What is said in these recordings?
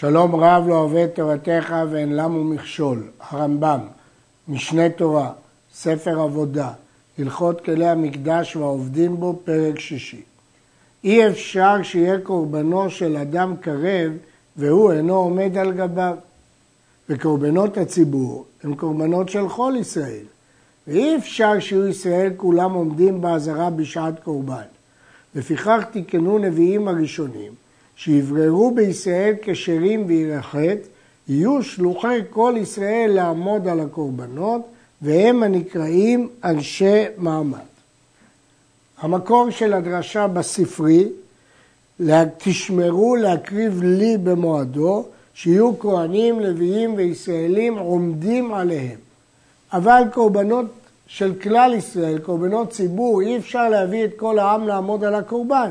שלום רב לא אוהב תורתך ואין למו מכשול, הרמב"ם, משנה תורה, ספר עבודה, הלכות כלי המקדש והעובדים בו, פרק שישי. אי אפשר שיהיה קורבנו של אדם קרב והוא אינו עומד על גביו. וקורבנות הציבור הם קורבנות של כל ישראל. ואי אפשר שיהיו ישראל כולם עומדים באזהרה בשעת קורבן. לפיכך תיקנו נביאים הראשונים שיבררו בישראל כשרים וירחת, יהיו שלוחי כל ישראל לעמוד על הקורבנות, והם הנקראים אנשי מעמד. המקור של הדרשה בספרי, תשמרו להקריב לי במועדו, שיהיו כהנים, לוויים וישראלים עומדים עליהם. אבל קורבנות של כלל ישראל, קורבנות ציבור, אי אפשר להביא את כל העם לעמוד על הקורבן.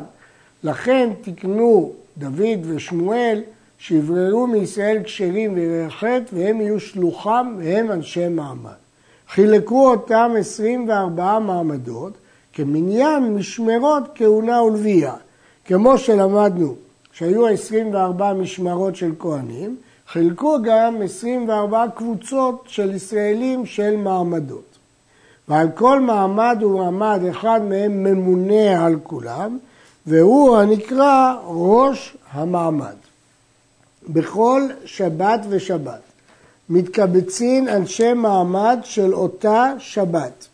לכן תקנו דוד ושמואל, שיבררו מישראל כשרים ויראי חטא, והם יהיו שלוחם והם אנשי מעמד. חילקו אותם 24 מעמדות כמניין משמרות כהונה ולוויה. כמו שלמדנו שהיו 24 משמרות של כהנים, חילקו גם 24 קבוצות של ישראלים של מעמדות. ועל כל מעמד ומעמד אחד מהם ממונה על כולם, והוא הנקרא ראש המעמד. בכל שבת ושבת מתקבצים אנשי מעמד של אותה שבת.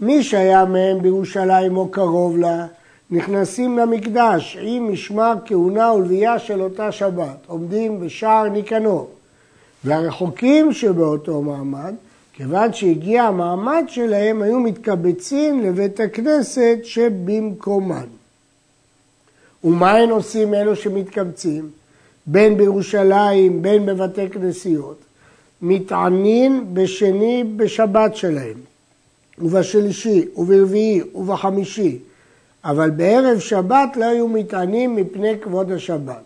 מי שהיה מהם בירושלים או קרוב לה, נכנסים למקדש עם משמר כהונה ולוויה של אותה שבת, עומדים בשער ניקנור. והרחוקים שבאותו מעמד, כיוון שהגיע המעמד שלהם, היו מתקבצים לבית הכנסת שבמקומן. ומה הם עושים אלו שמתקבצים? בין בירושלים, בין בבתי כנסיות. מתענין בשני בשבת שלהם, ובשלישי, וברביעי, ובחמישי. אבל בערב שבת לא היו מתענים מפני כבוד השבת,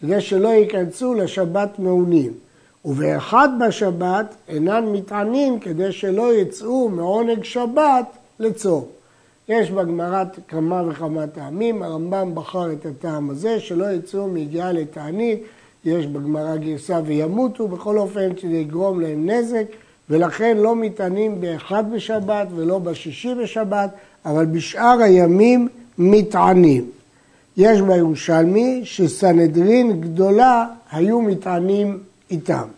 כדי שלא ייכנסו לשבת מעונים. ובאחד בשבת אינן מתענים כדי שלא יצאו מעונג שבת לצור. יש בגמרא כמה וכמה טעמים, הרמב"ם בחר את הטעם הזה, שלא יצאו מיגיעה לתענית, יש בגמרא גרסה וימותו, בכל אופן שזה יגרום להם נזק, ולכן לא מתענים באחד בשבת ולא בשישי בשבת, אבל בשאר הימים מתענים. יש בירושלמי שסנהדרין גדולה היו מתענים איתם.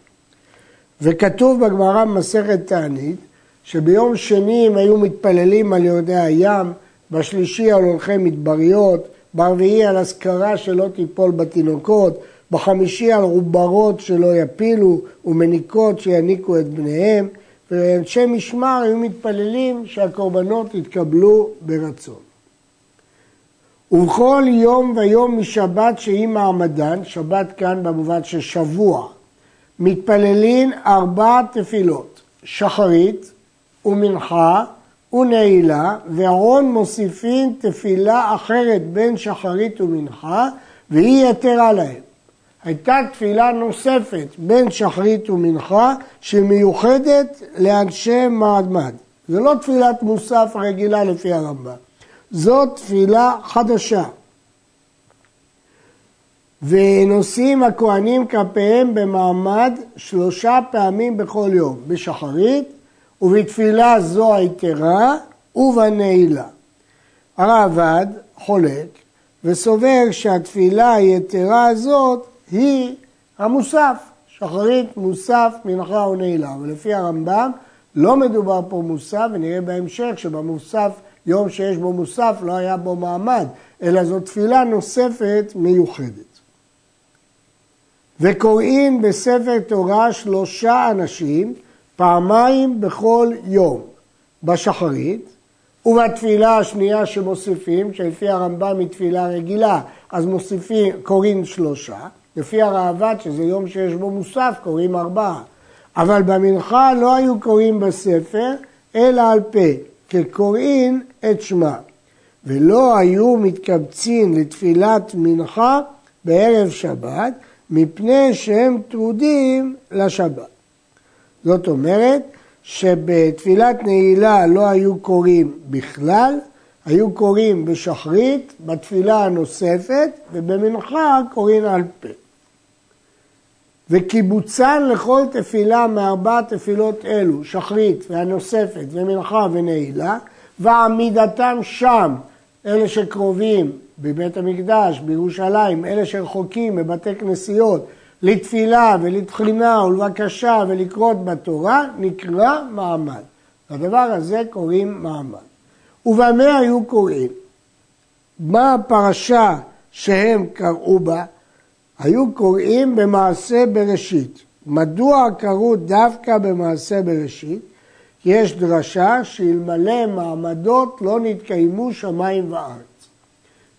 וכתוב בגמרא במסכת תענית שביום שני הם היו מתפללים על יורדי הים, בשלישי על הולכי מדבריות, ברביעי על אזכרה שלא תיפול בתינוקות, בחמישי על עוברות שלא יפילו ומניקות שיניקו את בניהם, ואנשי משמר היו מתפללים שהקורבנות יתקבלו ברצון. ובכל יום ויום משבת שהיא מעמדן, שבת כאן במובן של שבוע, מתפללים ארבע תפילות, שחרית, ומנחה ונעילה, ואהרון מוסיפים תפילה אחרת בין שחרית ומנחה, והיא יתרה להם. הייתה תפילה נוספת בין שחרית ומנחה, שמיוחדת לאנשי מעמד. זו לא תפילת מוסף רגילה לפי הרמב"ם, זאת תפילה חדשה. ונושאים הכהנים כפיהם במעמד שלושה פעמים בכל יום, בשחרית, ובתפילה זו היתרה ובנעילה. הרעב"ד חולק וסובר שהתפילה היתרה הזאת היא המוסף, שחרית, מוסף, מנחה ונעילה. אבל לפי הרמב"ם לא מדובר פה מוסף, ונראה בהמשך שבמוסף, יום שיש בו מוסף, לא היה בו מעמד, אלא זו תפילה נוספת מיוחדת. וקוראים בספר תורה שלושה אנשים פעמיים בכל יום, בשחרית, ובתפילה השנייה שמוסיפים, שלפי הרמב"ם היא תפילה רגילה, אז מוסיפים, קוראים שלושה, לפי הראב"ד, שזה יום שיש בו מוסף, קוראים ארבעה. אבל במנחה לא היו קוראים בספר, אלא על פה, כקוראים את שמה. ולא היו מתקבצים לתפילת מנחה בערב שבת, מפני שהם טרודים לשבת. זאת אומרת שבתפילת נעילה לא היו קוראים בכלל, היו קוראים בשחרית, בתפילה הנוספת, ובמנחה קוראים על פה. וקיבוצן לכל תפילה מארבע תפילות אלו, שחרית והנוספת ומנחה ונעילה, ועמידתם שם, אלה שקרובים בבית המקדש, בירושלים, אלה שרחוקים בבתי כנסיות, לתפילה ולתחינה ולבקשה ולקרות בתורה, נקרא מעמד. לדבר הזה קוראים מעמד. ובמה היו קוראים? מה הפרשה שהם קראו בה? היו קוראים במעשה בראשית. מדוע קראו דווקא במעשה בראשית? כי יש דרשה שאלמלא מעמדות לא נתקיימו שמיים וארץ.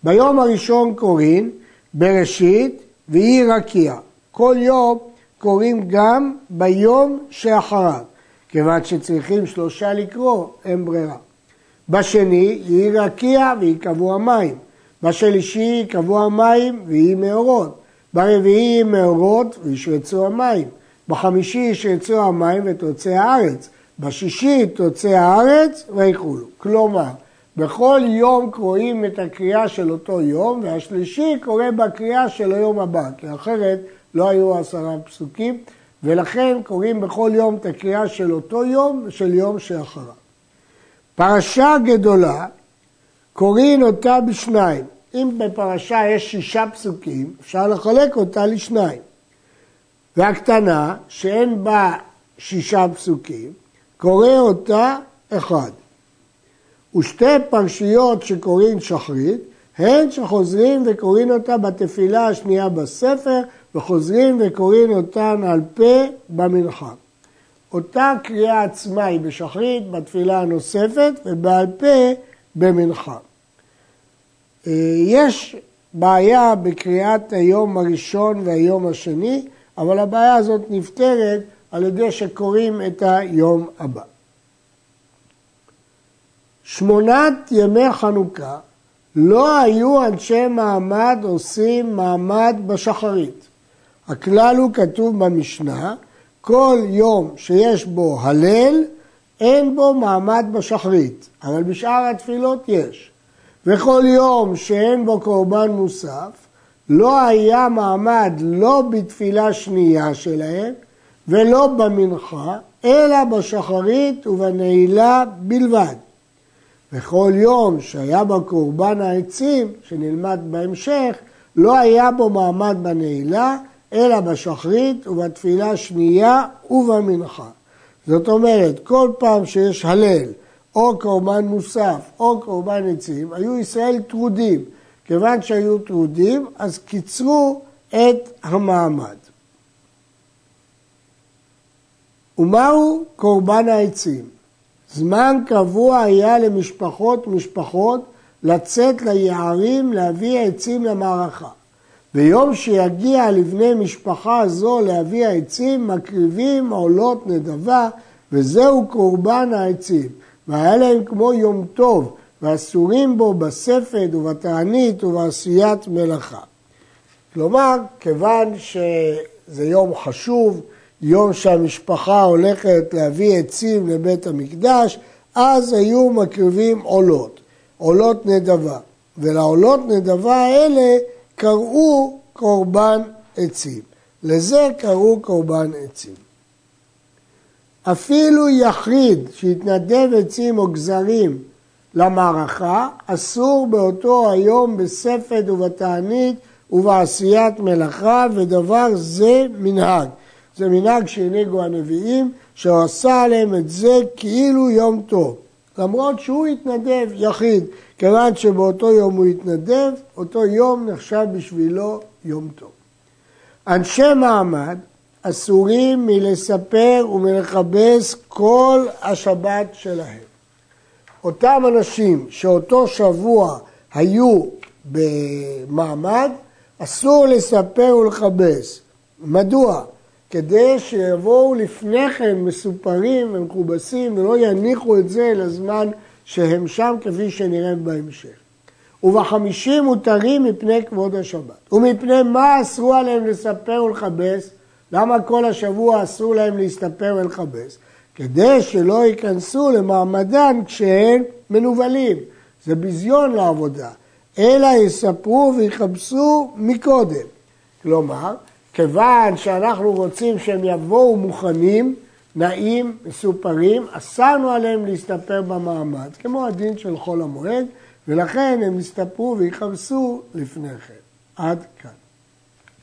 ביום הראשון קוראים בראשית ויהי רקיע. כל יום קוראים גם ביום שאחריו, כיוון שצריכים שלושה לקרוא, אין ברירה. בשני יהי רקיע ויקבעו המים. בשלישי יקבעו המים ויהי מאורות. ברביעי מאורות וישרצו המים. בחמישי ישרצו המים ותוצא הארץ. בשישי תוצא הארץ ויכולו. כלומר, בכל יום קוראים את הקריאה של אותו יום, והשלישי קורא בקריאה של היום הבא, כי אחרת לא היו עשרה פסוקים, ולכן קוראים בכל יום את הקריאה של אותו יום ושל יום שאחריו. פרשה גדולה, קוראים אותה בשניים. אם בפרשה יש שישה פסוקים, אפשר לחלק אותה לשניים. והקטנה, שאין בה שישה פסוקים, קורא אותה אחד. ושתי פרשיות שקוראים שחרית, הן שחוזרים וקוראים אותה בתפילה השנייה בספר, וחוזרים וקוראים אותן על פה במנחה. אותה קריאה עצמה היא בשחרית, בתפילה הנוספת, ובעל פה במנחה. אה, יש בעיה בקריאת היום הראשון והיום השני, אבל הבעיה הזאת נפתרת על ידי שקוראים את היום הבא. שמונת ימי חנוכה לא היו אנשי מעמד עושים מעמד בשחרית. הכלל הוא כתוב במשנה, כל יום שיש בו הלל, אין בו מעמד בשחרית, אבל בשאר התפילות יש. וכל יום שאין בו קורבן מוסף, לא היה מעמד לא בתפילה שנייה שלהם ולא במנחה, אלא בשחרית ובנעילה בלבד. וכל יום שהיה בו קורבן העצים, שנלמד בהמשך, לא היה בו מעמד בנעילה, אלא בשחרית ובתפילה השנייה ובמנחה. זאת אומרת, כל פעם שיש הלל או קורבן מוסף או קורבן עצים, היו ישראל טרודים. כיוון שהיו טרודים, אז קיצרו את המעמד. ומהו קורבן העצים? זמן קבוע היה למשפחות משפחות לצאת ליערים להביא עצים למערכה. ביום שיגיע לבני משפחה זו להביא העצים, מקריבים עולות נדבה, וזהו קורבן העצים. והיה להם כמו יום טוב, ואסורים בו בספד ובתענית ובעשיית מלאכה. כלומר, כיוון שזה יום חשוב, יום שהמשפחה הולכת להביא עצים לבית המקדש, אז היו מקריבים עולות, עולות נדבה. ולעולות נדבה האלה קראו קורבן עצים. לזה קראו קורבן עצים. אפילו יחיד שהתנדב עצים או גזרים למערכה, אסור באותו היום בספד ובתענית ובעשיית מלאכה, ודבר זה מנהג. זה מנהג שהנהיגו הנביאים, שהוא עשה עליהם את זה כאילו יום טוב. למרות שהוא התנדב יחיד, כיוון שבאותו יום הוא התנדב, אותו יום נחשב בשבילו יום טוב. אנשי מעמד אסורים מלספר ומלכבס כל השבת שלהם. אותם אנשים שאותו שבוע היו במעמד, אסור לספר ולכבס. מדוע? כדי שיבואו לפני כן מסופרים ומכובסים ולא יניחו את זה לזמן שהם שם כפי שנראה בהמשך. ובחמישים מותרים מפני כבוד השבת. ומפני מה אסרו עליהם לספר ולכבס? למה כל השבוע אסור להם להסתפר ולכבס? כדי שלא ייכנסו למעמדן כשהם מנוולים. זה ביזיון לעבודה. אלא יספרו ויכבסו מקודם. כלומר, כיוון שאנחנו רוצים שהם יבואו מוכנים, נעים, מסופרים, אסרנו עליהם להסתפר במעמד, כמו הדין של חול המועד, ולכן הם יסתפרו ויכבסו לפני כן. עד כאן.